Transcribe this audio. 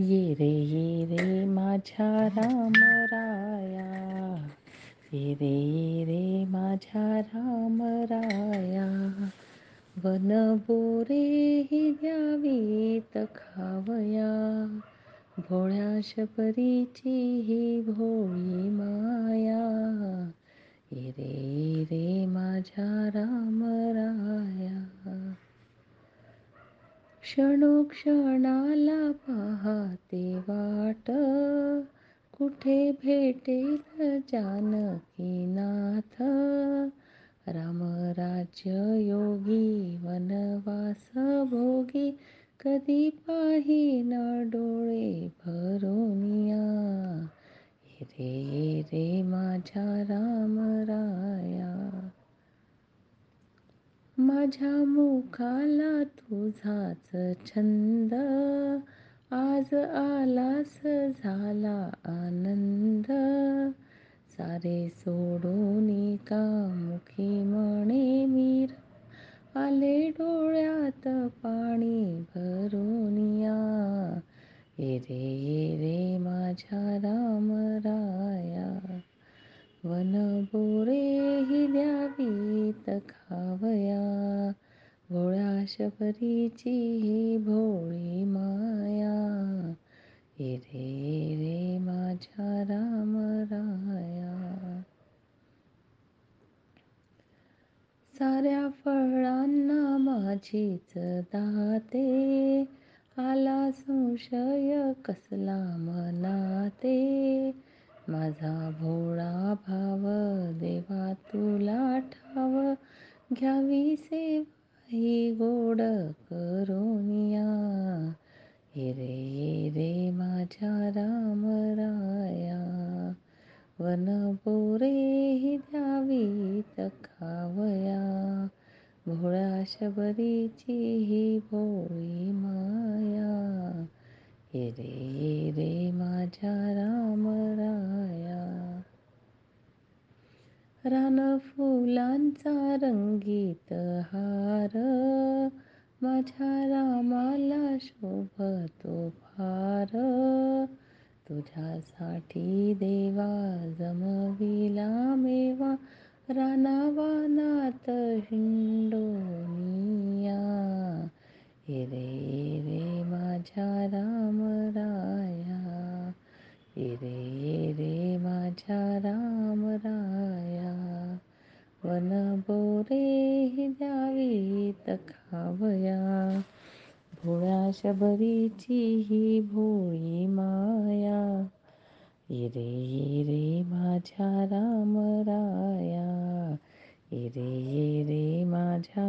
ये रे ये रे माझ्या राम राया ये रे ये रे माझ्या राम राया वन बोरे ही द्यावीत खावया. भोळ्या शबरीची ही भोळी माया. ये रे ये रे माझ्या राम राया क्षणोक्षणाला भेटेल जानकीनाथ रामराज्य योगी वनवास भोगी कधी पाहिन डोळे भरोनिया रे रे माझ्या राम राया. माझ्या मुखाला तुझाच छंद. आज आलास झाला आनंद. सारे सोडून का मुखी म्हणे मीर. आले डोळ्यात पाणी भरून या. ये रे ये रे माझ्या राम राया. वन बोरे ही द्यावीत खावया. भोळ्या शबरीची ही भोळी माया. ये रे रे माझ्या राम राया साऱ्या फळांना माझीच दाते आला संशय कसला मनाते. माझा भोळा भाव देवा तुला ठाव. घ्यावी सेवा ही गोड करोनिया हे रे रे माझ्या राम राया. वन बोरे ही द्यावीत खावया. शबरीची ही भोळी माया. हे रे रे माझ्या राम राया. रान फुलांचा रंगीत हार. माझ्या रामाला शोभतो फार तुझ्यासाठी देवा ये रे रे माझ्या राम राया. वन बोरे हि द्यावी तखावया भोळ्या शबरीची ही भोळी माया. ये रे ये रे माझ्या राम राया. ये रे ये रे माझ्या